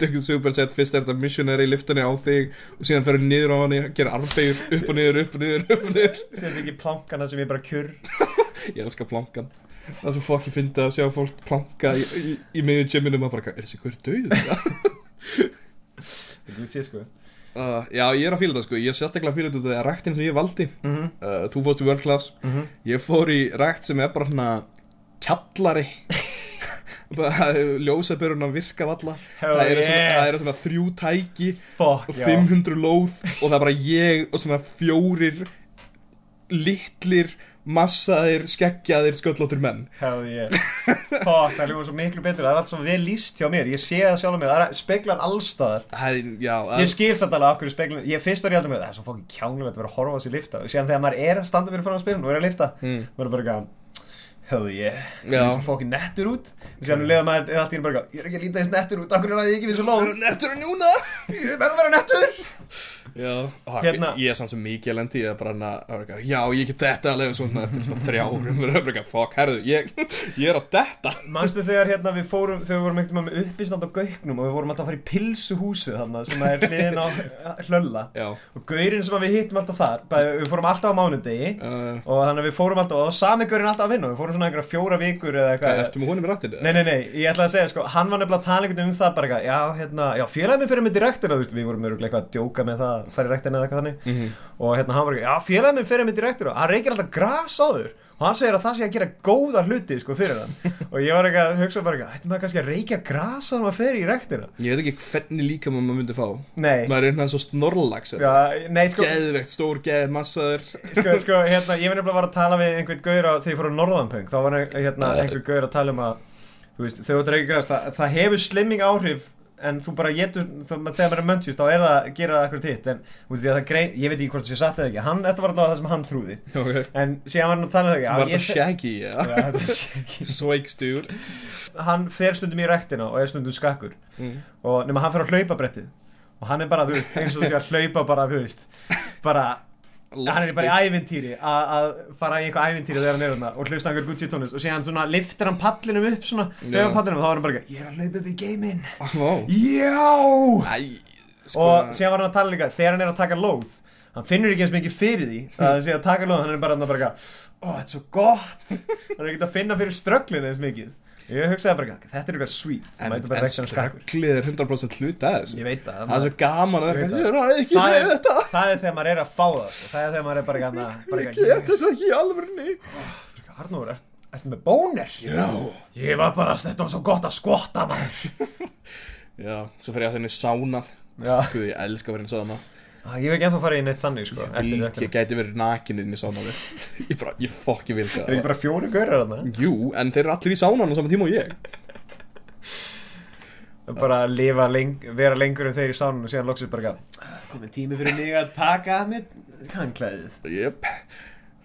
tökum superset Fyrst er þetta missionary liftani á þig Og síðan ferur niður á hann Gera armbegur upp og niður, upp og niður, upp og niður. Sér ekki plankana sem ég bara kjur. Ég elska plankan. Það er svo fokki fyndið að sjá fólk planka Í, í, í miðjum gyminu maður bara Er þessi hver döið? Þú sé sko. Uh, já, ég er að fíla þetta sko, ég er sérstaklega að fíla þetta þegar ræktin sem ég valdi. Mm -hmm. uh, Þú fórst í world class, Mhm. ég fór í rækt sem er bara svona kjallari bara ljósabörun virka valla það, eru yeah. eru svona þrjú tæki Fuck, og já. 500 lóð og það er bara ég og svona fjórir litlir massaðir, skeggjaðir, sköllóttir menn. Hell yeah. Fuck, það er líka svo miklu betur. Það er allt svo vel líst hjá mér. Ég sé það sjálf með Það er speklar allstaðar er, já, Ég skil satt alveg af hverju speglun Ég fyrst var ég alltaf með Það er svo fokkin kjánulegt að vera að horfa á þessu lifta Og síðan þegar maður er að standa fyrir frá að spilum Og er að lifta mm. maður er bara eitthvað Hell yeah. Það er svo fokkin nettur út. Og síðan leða maður er allt í einu bara Ég er ekki að líta eins nettur út Akkur er það ekki við svo lóð Nettur en núna. Ég verður að vera nettur Hérna- ég er samt sem mikið lendi Ég er bara hana, já, ég get þetta alveg svona eftir svona þrjá árum. Það er bara eitthvað, fuck, herðu, ég, ég er á þetta Manstu þegar hérna við fórum Þegar við vorum einhvern veginn með uppistand á gauknum Og við vorum alltaf að fara í pilsuhúsið þarna Sem er hliðin á hlölla? Já, Og gaurinn sem við hittum alltaf þar bæði, Við fórum alltaf á mánudegi uh, Og þannig að við fórum alltaf Og sami gaurinn alltaf að vinna Við fórum svona einhverja fjóra vikur eða eitthvað? Nei, nei, nei, ég ætla að segja, sko, hann var nefnilega að tala einhvern veginn um það bara já, hérna, já, minn fyrir að að fara í rektina eða eitthvað þannig, mm -hmm. og hérna, hann var eitthvað, já, félagið minn fyrir með direktina, hann reykir alltaf gras á þur, og hann segir að það sé að gera góða hluti, sko, fyrir hann, og ég var eitthvað að hugsa bara eitthvað, ætti maður kannski að reykja gras á hann að fer í rektina? Ég veit ekki hvernig líka maður myndi fá. Nei, Maður er hérna svo snorlags já, nei, sko, Geðvegt, stór, geð, massaður. Sko, sko, hérna, ég var nefnilega bara að tala við einhvern gaur á, þegar ég fór á Norðanpöng, þá var hérna, einhver gaur að tala um að, þú veist, þegar þú ert reykja gras, það, það hefur slimming áhrif, en þú bara getur, þegar maður er mönnsist, þá er það að gera það eitthvað titt, en, veist, grein, ég veit ekki hvort það sé satt eða ekki, hann, þetta var alltaf það sem hann trúði, okay. en síðan var hann að tala um það ekki, Var þetta shaggy, já? Þetta er shaggy. Swagstur hann fer stundum í rektina og er stundum skakkur, mm. og nema hann fer á hlaupabrettið, og hann er bara, þú veist, eins og þú sé að hlaupa bara, þú veist, bara hann er bara í ævintýri að að fara í eitthvað ævintýri þegar hann er þarna og hlusta einhver Gucci tónlist og síðan svona liftir hann pallinum upp svona hlaupa pallinum og þá er hann bara eitthvað, ég er að hlaupa upp í geiminn. Vá. Já! Æ, sko. Og síðan var hann að tala líka þegar hann er að taka lóð hann finnur ekki eins mikið fyrir því að hann sé að taka lóð hann er bara þarna bara ó þetta er svo gott. Hann er ekki að finna fyrir strögglinu eins mikið ég hugsaði bara eitthvað þetta er eitthvað sweet. En, en strögglið er 100% hlut að þessu. Ég veit það Það er svo gaman að það. Er ekki það með er, þetta. það er þegar maður er að fá það sko. það er þegar maður er bara eitthvað bara Ég eitthvað, get þetta ekki í alvörunni. Arnór, ert, ertu með bónir? Já. Ég var bara, þetta var svo gott að skotta maður. Já, svo fer ég að þenni sána Já. Guð, ég elska að vera inn í sána Ah, Ég hef ekki ennþá farið í neitt þannig sko Ég, gæti verið nakin inn í sána Ég bara, ég fokki vil Það. Er ekki það bara fjóri gaurar þarna? Jú, en þeir eru allir í sánan á saman tíma og ég. Bara að lifa leng, vera lengur en þeir í sánum og síðan loksist bara "Ah, Komið tími fyrir mig að taka af mér Hanklæðið Jep.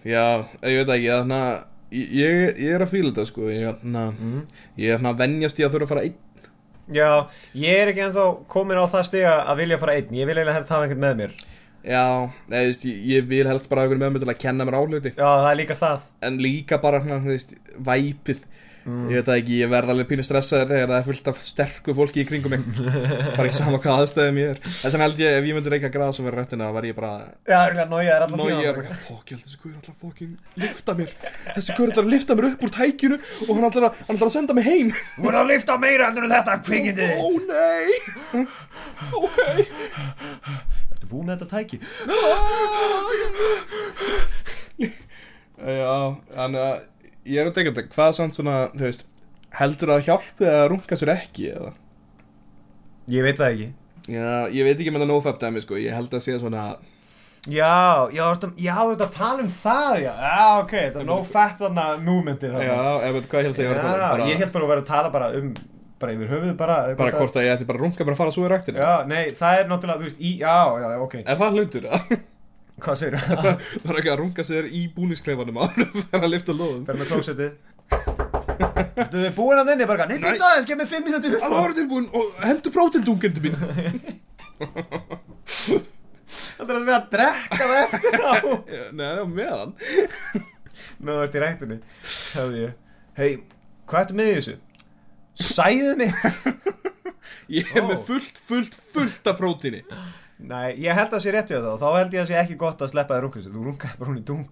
Já, ég veit ekki, að ég, ég ég er að fíla þetta sko. Ég, mm. er svona að venjast í að þurfa að fara einn Já, ég er ekki ennþá komin á það stiga að vilja fara einn. Ég vil eiginlega helst hafa einhvern með mér. Já, eða, þú veist, ég, vil helst bara hafa ykkur með mig til að kenna mér áhluti Já, það er líka það. En líka bara, þú veist, væpið Mm. Ég veit það ekki, ég verð alveg pínu stressaður þegar það er fullt af sterku fólki í kringum mig. Bara ekki sama hvað aðstæðum ég er. Þess vegna held ég, ef ég myndi reyka gras og vera rættina þá var ég bara Já, örgulega nója er allan Nói, ég er bara, fokk, ég held þessi guður alltaf fokking lifta mér. Þessi guður alltaf að lifta mér upp úr tækinu Og hann alltaf að, hann alltaf að senda mig heim. Þú er að lifta meira endur en þetta kvikindið Ó nei. Ok. Ertu búið með þetta tæki? Já, þannig að ég er að tegja þetta Hvað samt svona, þú veist Heldur það að hjálpi að runga sér ekki eða? Ég veit það ekki Já, ég veit ekki með það nofap dæmi sko Ég held að sé svona Já, já, já, þetta tala um það, já, já, ok, þetta er no fap þarna movementið Já, ef veit hvað ég held að ég var að tala um? Bara, ég held bara að vera að tala bara um, bara yfir höfuð bara eða bara hvort að ég ætti bara að runga bara að fara svo í ræktinu það- Já, nei, það er náttúrulega, þú veist, í, já, já, ok, Er það hlutur? Hvað segir þú? Það er ekki að runga sér í búniskleifanum á Það er að lifta lóðum. Fer með klósettið. Þú er búin að þinni, bara, nei, býta aðeins, gef mér fimm mínútur Alveg ára tilbúin og hendur prótindungendu mín Það er að vera að drekka það eftir á. Nei, það var meðan. Með þú ert í rættinni Hefði ég. Hei, hvað ertu með þessu? Sæðið mitt. Ég er Ó. með fullt, fullt, fullt af prótíni Nei, ég held að það sé rétt við það og þá held ég að það sé ekki gott að sleppa þér runga Þú rungaði bara hún í dung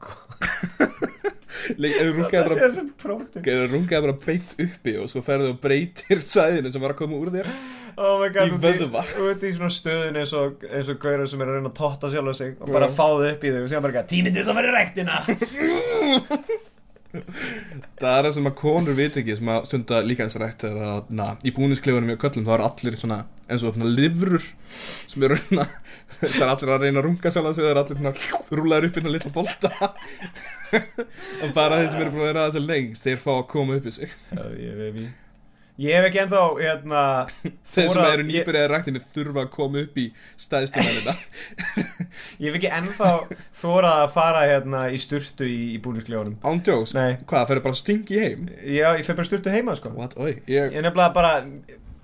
þú Það sé bara sem prótin Ef þú rungaði bara beint uppi og svo ferðu og breytir sæðinu sem var að koma úr þér Oh my god, Í út vöðva. Út í svona stöðun eins og, eins og gaurar sem er að reyna að totta sjálf sig og bara fá þið upp í þau og segja bara tíminn til þess að vera rektina Það er það sem að konur veit ekki sem að stunda líkansrætt er að na, í búniskleifunum í köllum þá er allir svona eins og svona livrur sem eru svona það er allir að reyna að runga sjálf sig það er allir svona rúlaður upp inn að litla bolta. Og bara þeir sem eru búin að vera þessi lengst þeir fá að koma upp í sig. Já, ég veit mér Ég hef ekki ennþá, hérna þeir sem eru nýbyrjaði rættinu þurfa að koma upp í stæðstumælina Ég hef ekki ennþá þórað að fara hérna í sturtu í, í búnisklefunum ándjóks, Nei. hvað, það fyrir bara stingi heim? Já, ég fer bara sturtu heima, sko. What, oi, ég, Ég nefnilega bara,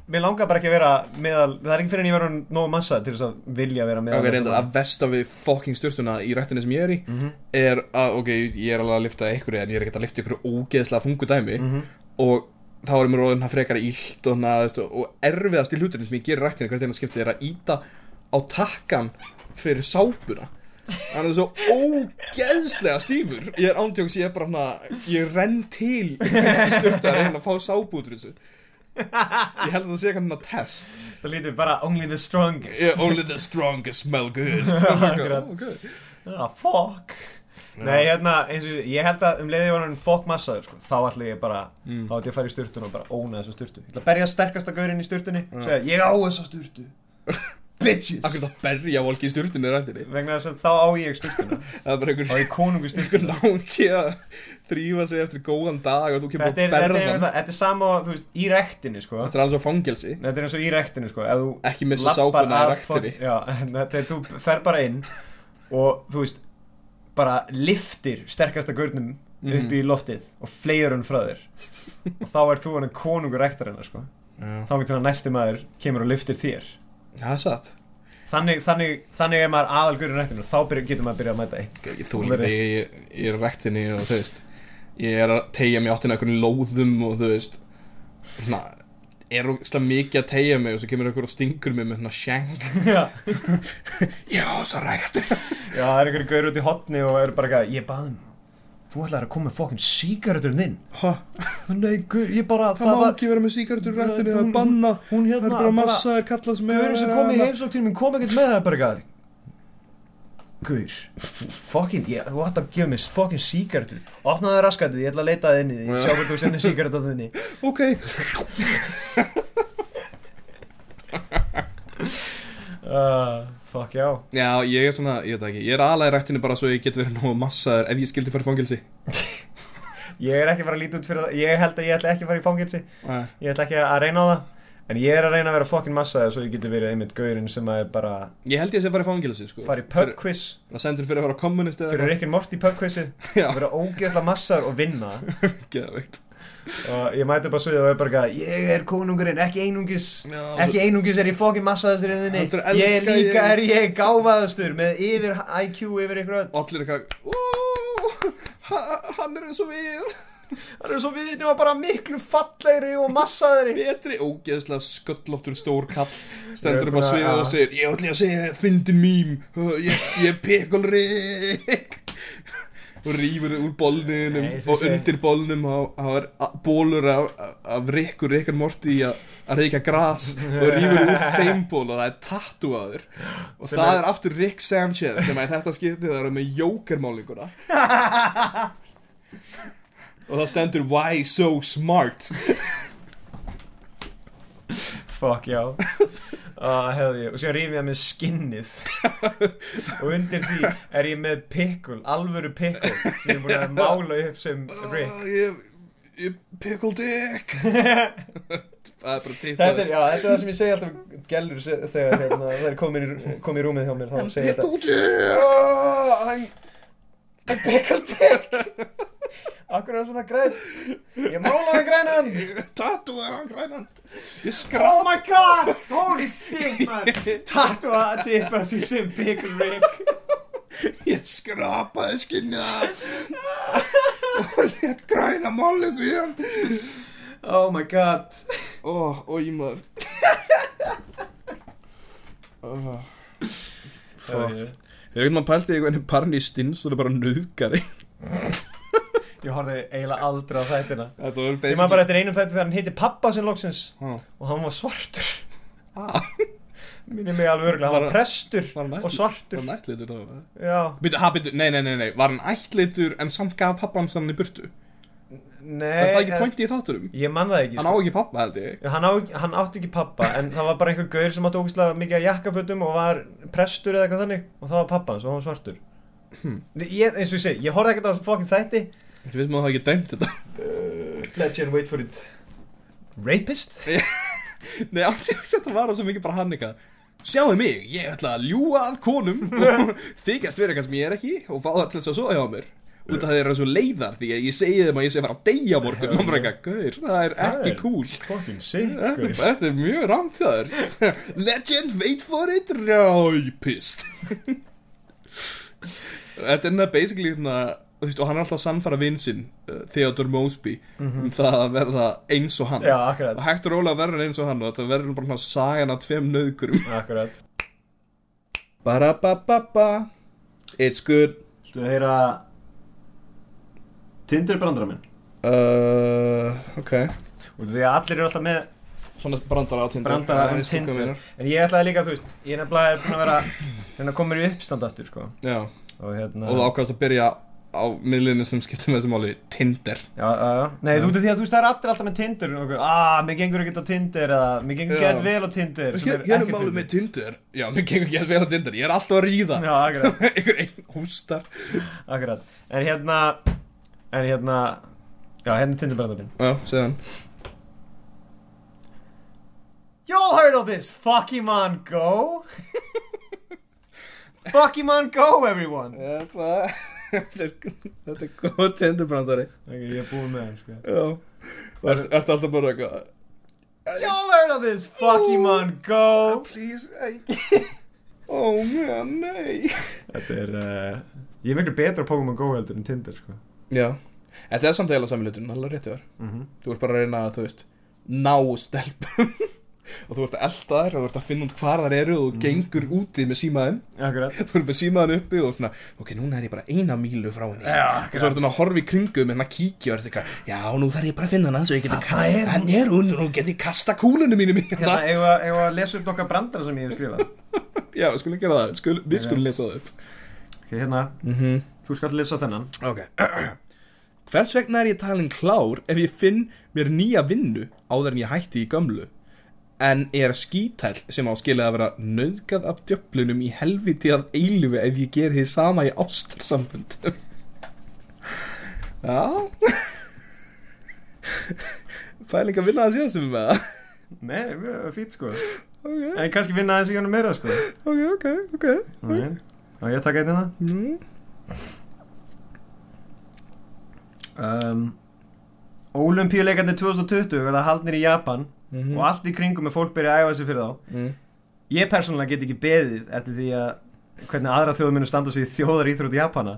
mér langar bara ekki að vera meðal, það er ekki fyrir en ég verður nógu massa til þess að vilja vera meðal ok, reynda að vesta við fucking styrtuna í rættinu sem ég er í Mhm, er að, ok, ég er alveg að lifta ykkur en ég er ekkert að lifta ykkur ógeðslega þungu dæmi. Mhm. Og þá er mér róðin að frekara ílt og, og erfiðast í hluturinn sem ég gerir rættinu hvert einu skiptið er að íta á takkan fyrir sápuna. Hann er svo ógeðslega stífur. Ég er ándjóks, ég er bara hana ég renn til í styrta að reyna að fá sápu út úr þessu. Ég held að það sé eitthvað hérna test. Það lítur bara only the strongest. Yeah, only the strongest smell good. Akkurat. okay. Ah, fuck Nei, hérna, eins og ég held að um leiði var hann fokk massaður, sko, þá ætla ég bara Mm. þá ætla ég að fara í sturtun og bara óna þessa sturtu. Ég ætla að berja sterkasta gaurinn í sturtunni Já. segja, ég á þessa sturtu. Bitches. Akkur það berja volki í styrtunni rættinni Vegna þess að þá á ég sturtuna. Það er bara Þá er einhver, ég konungu einhver sturtuna náungi að þrýfa sig eftir góðan dag og þú kemur að er, þetta, er, berða þetta, þetta er sama, þú veist, í rektinu, sko. Þetta er alveg svo fangelsi. Þetta er eins og í rektinu, sko. Ekki missa sápuna í rektinni. Já, þetta er, þú fer bara inn og, þú veist, bara liftir sterkasta gaurnum Mhm. upp í loftið og fleir hann frá þér. Og þá er þú hann konungur rektarinn, sko. Já, þá getur hann næsti maður kemur og liftir þér. Það er satt. Þannig, þannig, þannig er maður aðalgurinn rektinu og þá byrja, getur maður að byrja að mæta Ég þú líka þegar ég, ég er rektinni og þú veist Ég er að tegja mig áttina einhvern lóðum og þú veist Svona Er ógstlega mikið að tegja mig og svo kemur einhver og stingur mig með svona shank. Já, Já, svo rekt Já, það er einhverju gaur út í hotni og er bara eitthvað, ég baðum Þú ætlaði að koma með fokkin sígareturinn þinn Ha, Nei, gaur, ég bara, það má ekki vera með síkartur rektinni Það er banna Hún Það hérna, er bara massa er kallað sem er Gaurin sem kom í heimsók til mín kom ekkert með það bara eitthvað Gaur, fokkin, þú ætti að gefa mér fokkin sígaretur Opnaðu það raskatið, ég ætla að leita það inn í því Sjá hvað þú sendir sígaret á þinni. Ok. Uh, Fuck, já. Já, ég er svona, ég veit það ekki. Ég er í rættinu bara svo ég get verið nógu massaður ef ég skildi fara í fangelsi. Ég er ekki að fara að líta út fyrir það. Ég held að ég ætla ekki að fara í fangilsi. Ég ætla ekki að reyna á það En ég er að reyna að vera fokkin massaður Svo ég geti verið einmitt gaurinn sem að er bara Ég held ég að sé fara í fangelsi sko. Fara í pub quiz. Það sendur fyrir að fara á kommunist eða Fyrir Rick and Morty pub quizið. Já, Vera ógeðslega massaður og vinna. Geðveikt. Og ég mæti bara svo og er bara eitthvað, Ég er konungurinn, ekki einungis. Já, Ekki einungis er ég fokkin massaðastur í þinni Ég elska líka ég- er ég gáfaðastur Með yfir IQ yfir ykkur öll. Allir eitthvað "Ú, ha- Hann er eins og við Það er svo við nema bara miklu fallegri og massaðri. Betri. Ógeðslega sköllóttur stór kall. Stendur upp á sviðið og segir Ég ætla að segja fyndin Uh, Ég, ég er pekolrik Og rýfur úr sem Og undir bolnum Það er bólur af, af rikkur Rikkar Morty í að reykja gras Og rýfur úr þeim ból Og það er tattúaður Og Sem það er- er aftur Rick Sanchez Þegar þetta skiptið það er með jókermálinguna Og það stendur Why so smart? Fuck já. Uh, hefði Og svo rýf ég með skinnið. Og undir því er ég með pickle Alvöru pickle Sem ég er búin að mála upp sem Rick. Ah, Ég, ég pickle dick. Það er bara tippað Þetta er, þetta er það sem ég segi alltaf Gellur se- þegar hérna, það er komin í, komin í rúmið hjá mér Pickle dick. Oh, I'm I'm pickle dick Akkur er það svona græn Ég málaði grænan. Tattoo er hann grænan. Ég Oh skrap my god! Holy shit man. Tattoo að tippast í sem pickle Rick. Ég skrapaði skinnið af Og létt græna málingu í hann. Oh my god. Ó, ó, ég maður. Oh. Fuck. Ég er ekkert maður pælti eitthvað henni Barney Stins og það er bara nöðgari Ég horfði eiginlega aldrei á þættina var Ég maður bara eftir einum þætti þegar hann heiti pappa sinn loksins Ha. og hann var svartur Ah, Minni mig alveg örgulega, hann Var- var prestur var hann og svartur Var hann ættlitur þá? Nei, nei, nei, nei Var hann ættlitur en samt gaf pappan sann í burtu? nei Er það ekki en- pointi í þátturum? Ég man það ekki Hann á sko. ekki pappa, held ég hann, á, hann átti ekki pappa en það var bara einhver gaur sem átti ógæslega mikið að jakkafötum og var prestur eða eitthvað þannig og það var pappa hans og hann var svartur Hmm. ég, eins og ég segi, ég horfði ekkert á þessu fokkin þætti Þú veist maður það ekki dæmt þetta. Legend, wait for it. Rapist? Nei, alls ég veist þetta var það svo mikið bara hann eitthvað Sjáðu mig, ég ætla að ljúga að konum. Þykast vera eitthvað sem ég er ekki og fá það til þess að svo hjá mér. Út af þeir eru svo leiðar því að ég segi þeim að ég sé að fara að á morgun og bara eitthvað, það er ekki cool. Þetta, er mjög rámt hjá þér. Legend, wait for it, rápist Þetta er nefnilega basically svona og hann er alltaf að sannfara vinsinn uh, Theodore Mosby um það að verða eins og hann. Já, og hægt og rólega að verða eins og hann og þetta verður bara sagan af tveim nöðgurum akkurat. Ba-ra-ba-ba-ba. It's good. Þú heyra Tinder brandara minn uh, Ok. Og því að allir eru alltaf með Svona brandara á Tinder. Brandara um Tinder. En ég ætlaði líka, þú veist Ég er nefnilega að vera að koma mér í uppstand aftur, sko. Já, Og hérna og þú ákvæmst að byrja á miðlunum sem skiptir með þessu máli Tinder. Já, já, já. Nei, þú veit því að þú veist, það er allir alltaf með Tinder og Ah, mér gengur ekkert á Tinder Eða, mér gengur Já. ekkert vel á Tinder Hér er málið fyndið. með Tinder. Já, mér gengur ekki að vera Tinder. Ég er alltaf að ríða. Já, akkurat, Einhver einn hústar. Akkurat. En hérna En hérna Já, hérna er Tinder brandara minn Já, segðan You all heard of this Pokemon Go? Pokemon Go, everyone. Þetta er, þetta er góð Tinder brandari Ok, ég er búinn með sko. Og ert- Ertu alltaf bara eitthvað You all heard of this Pokemon Go? Please, ekki Ó, mjö, nei. Þetta er, uh, ég er miklu betra á Pokemon Go heldur en Tinder, sko. Já. Þetta er samt eiginlega saminlutun, alveg rétt þér. Mm -hmm. Þú ert bara að reyna að, þú veist Ná stelpum Og þú ert að elda þær og þú ert að finna út hvar þær eru Og þú gengur úti með símaðin Akkurat. Þú ert með símaðin uppi og svona Ok, núna er ég bara eina mílu frá henni. Já, Og svo ertu að horfa í kringum með hann að kíkja og ertu eitthvað Já, nú þarf ég bara að finna hana Svo ég geti Þarna er. Hann er hún, nú get ég kasta kúlunum mínum Hérna, eigum við að lesa upp nokkar brandara sem ég hef skrifað? Já, við skulum gera það. Skul, Við skulum lesa það upp. Ok, hérna, mm -hmm. þú skalt lesa þennan. Ok. Hvers vegna er ég talin klár ef ég finn mér nýja vinnu áður en ég hætti í gömlu en er skítæll sem á skilið að vera nöðgað af djöflunum í helviti að eilifu ef ég ger því sama í ástarsambund Já. Fæling að vinna það síðastum með það Nei, mjög fýtt, sko. Ok, En kannski vinna aðeins í honum meira, sko. Ok, ok, ok. Ok. Á ég að taka eitt hérna? Mm. um, Ólimpíuleikandi 2020 verða haldnir í Japan Mm og allt í kringum með fólk byrja að æfa sig fyrir þá. Mm. Ég persónulega get ekki beðið eftir því að hvernig aðra þjóður munu standa sig í þjóðar íþrótt Japana.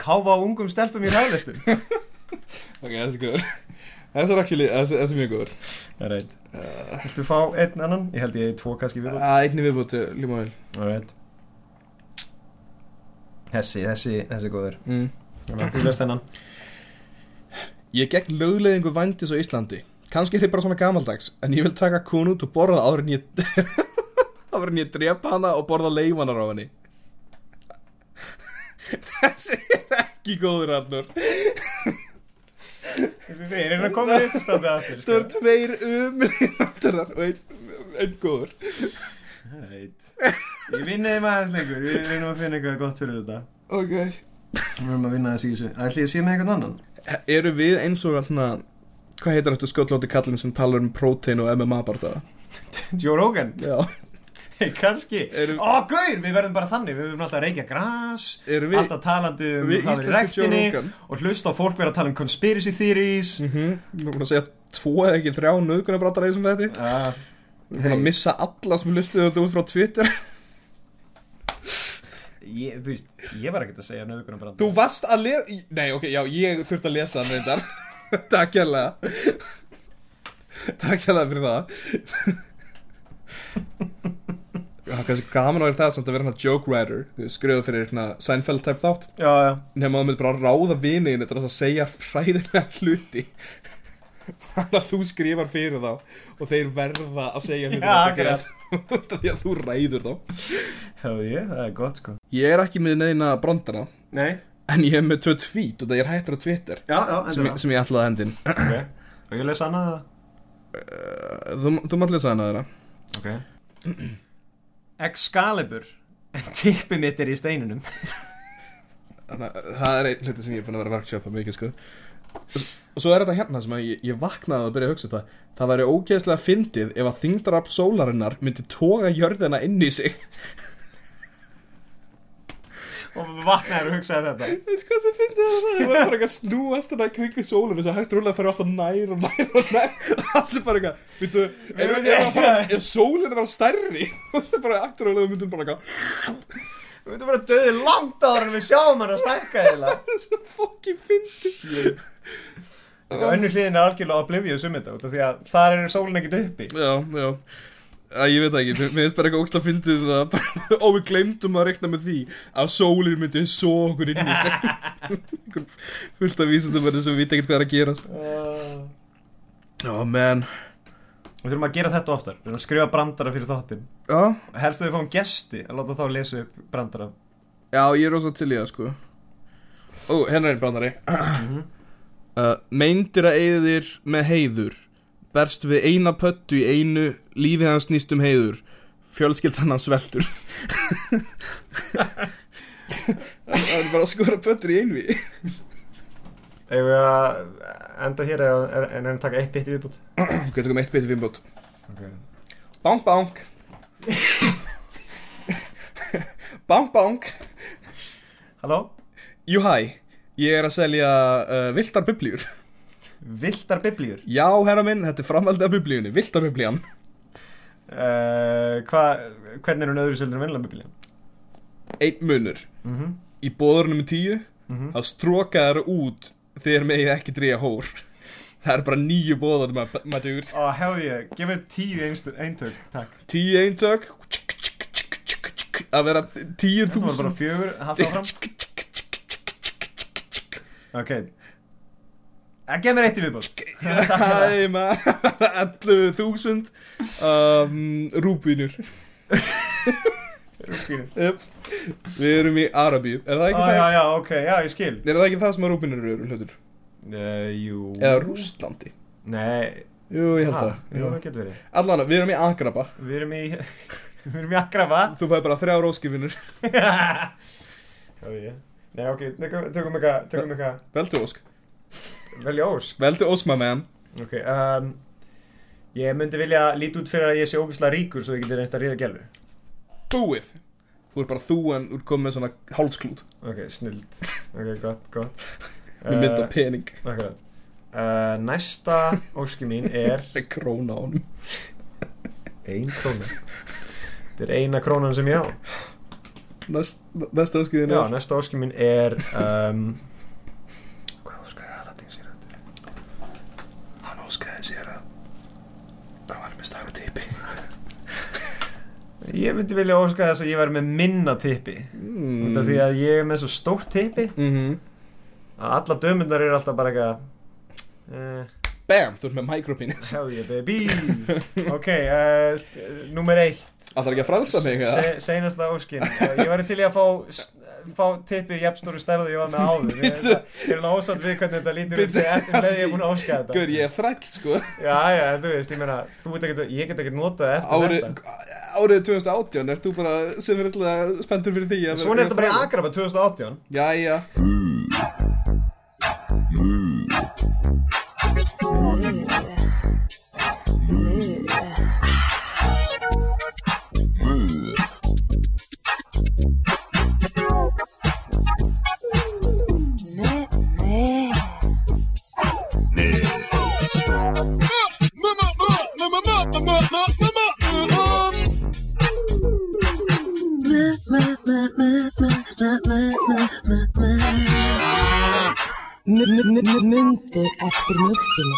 Káfa á ungum stelpum í ræðlistum Ok, þessi er góður. Þessi er actually, þessi þessi er mjög góður. Alright Viltu fá einn annan? Ég held ég eigi tvo kannski við uh, Einni viðbúti, líma vel Alright Þessi, þessi, þessi er góður. Mm. Þú lest þennan. Ég er gegn lögleðingu vændis á Íslandi Kannski er þið bara svona gamaldags En ég vil taka konu út og borða áður en ég áður en ég drepa hana og borða leifanar á henni. Þessi er ekki góður Arnur Þessi segir, er það komið upp standi aftur Það voru tveir umlýnandurar og einn, einn góður. Ég vinni þeim aðeins lengur. Við reynum að finna eitthvað gott fyrir þetta. Ok. Við erum að vinna þessi í þessu. Ætli ég sé með einhvern annan? Eru við eins og hérna Hvað heitir þetta sköllóti kallin sem talar um prótein og MMA bara Joe Rogan? Já. Kanski Erum- Ó, gaur, við verðum bara þannig. Við verðum alltaf að reykja við, Alltaf talandi um við það Joe rektinni Og hlusta á fólk vera að tala um conspiracy theories. Mhm, Við erum búin að segja tvo eða ekki þrjá nöðgunarbrattar eða sem þetta uh, Við erum búin að missa alla sem lustuðu þetta út frá Twitter. Ég, Þú veist, ég var ekkert að segja nöðgunum bara Þú varst að lesa Nei, ok, já, ég þurfti að lesa hann reyndar Takk hérlega. Takk hérlega fyrir það. Það er kannski gaman að vera það samt að vera hérna joke writer. Skrifa fyrir hérna Seinfeld type þátt. Já, já. Nefnum að þú myndir bara ráða viniðin Þetta að segja fræðilega hluti. Þannig að þú skrifar fyrir þá Og þeir verða að segja hluti Já, akkurat. Því að þú ræður þá. Hefðu ég, það er gott sko. Ég er ekki með neina brandara. Nei En ég er með tvö tweet og það er hættur á Twitter. Já, já, sem, ég- sem ég ætlaði að hendin Ok. Og ég lesa annað það Þú, þú mátt lesa hana þeirra. Ok. Excalibur. Tippið mitt er í steinunum Þannig að það er einn hluti sem ég er búin að vera að workshopa mikið sko. Og svo er þetta hérna sem að ég, ég vaknaði að byrja að hugsa þetta Það. Væri ógeðslega fyndið ef að þingdarafl sólarinnar myndi toga jörðina inn í sig Og vaknaður og hugsaði þetta. Það er sko sem fyndið það Það var bara eitthvað snúast þannig kringu sólinu Svo hægt rúlega fyrir alltaf nær og nær og nær. Allir bara eitthvað Veitu, ef, ef, ef, ef, ef sólinu var stærri? Og það bara aftur og myndum bara eitthvað Við veitum bara döði langt áður en við sjáum hann að stækka eða Það er svo fokkin fyndið. Önnur hliðin er algjörlega oblivious um þetta út af Því að þar er sólinn ekkert uppi. Já, já Æ, ég veit ekki, mér finnst bara eitthvað ógslag fyndið það og við glemdum að rekna með því að sólinn myndi svo okkur inn í fullt af vísundum sem við vita ekkert hvað er að gerast. Uh, Já, menn Við þurfum að gera þetta oftar. Við þurfum að skrifa brandara fyrir þáttinn. Já, Helst að við fáum gesti að láta þá lesa upp brandara. Já, ég er rosa til í það, sko. Ó, hérna er brandari. Uh, Meindir að eyðir með heiður Berst við eina pöttu í einu Lífið hans snýst um heiður. Fjölskyldan hans veldur. Það er bara að skora pöttur í einvi Ef við að enda hér eða er- en en taka eitt bit í viðbútt Hvað tökum eitt biti viðbót. Okay. Bánk, bánk Bánk, bánk Halló? Jú, hæ. Ég er að selja uh, viltar biblíur Viltar biblíur? Já, herra minn, þetta er framhaldi af biblíunni Viltar biblían. Uh, Hvernig er hún öðru seldur en vennilega biblían? Einn munur. Mm -hmm. Í bóðurnum með tíu Mm -hmm. Þá stróka þær út Þegar megið ekki drýja hór. Það er bara nýju bóður maður Ó, hefði ég, gef mér tíu eintök, takk. Tíu eintök. Að vera tíu Þetta var bara þúsund. fjögur, halda áfram. Ok að Gef mér eitt í viðbútt Æ, maður. 11.000 um, Rúbínur. Rúbínur. Yep. Við erum í Arabíu. Er það ekki já, það? já, ok, já, ég skil. Er það ekki það sem að rúbínur eru hlutur? uh, Jú. Eða Rússlandi? Nei, Jú, ég held það. Jú, það getur verið. Allan, við erum í Agraba Við erum í Við erum í Akrafa Þú fæði bara þrjá róskifinur Já, ég. Nei, ok, tökum eitthvað Tökum eitthvað. Veldu ósk Velja ósk. Veldu ósk, maður meðan Ok, um Ég myndi vilja líti út fyrir að ég sé ógeðslega ríkur Svo ég geti reynt að ríða gælfu Búið. Þú er bara þú en þú er komið með svona hálsklút. Ok, snild. Ok, gott, gott. Með mynd af pening. Akkurat. Uh, Næsta óski mín er króna honum. Ein króna. Þetta er eina krónan sem ég á. Næst, Næsta óskiðin Já, er næsta óski mín er um, Hvað óskaði Aladin sér þetta? Hann óskaði sér að Það var með stara tipi Ég myndi vilja óska þess að ég væri með minna tippi. Mm. Því að ég er með svo stórt tippi. Mm að alla dömundar eru alltaf bara eitthvað eh, Bam, þú ert með micropenis. Hell yeah baby. Ok, uh, nummer eitt. Það ekki að frelsa mig? Se, Seinasta óskin. Uh, Ég væri til í að fá að fá tippið jefnstóru stærðu ég var með áður. Ég, hérna, ég er alveg ósátt við hvernig þetta lítur út. Eftir með ég er búin að óska þetta. Gör, ég er frækk sko. Já, já, þú veist, ég meina, ég get ekki notað eftir Ári, þetta. Árið 2018 er þú bara sem er alltaf spenntur fyrir því Svona er þetta bara í agraba 2018 Já, já Mjög after Move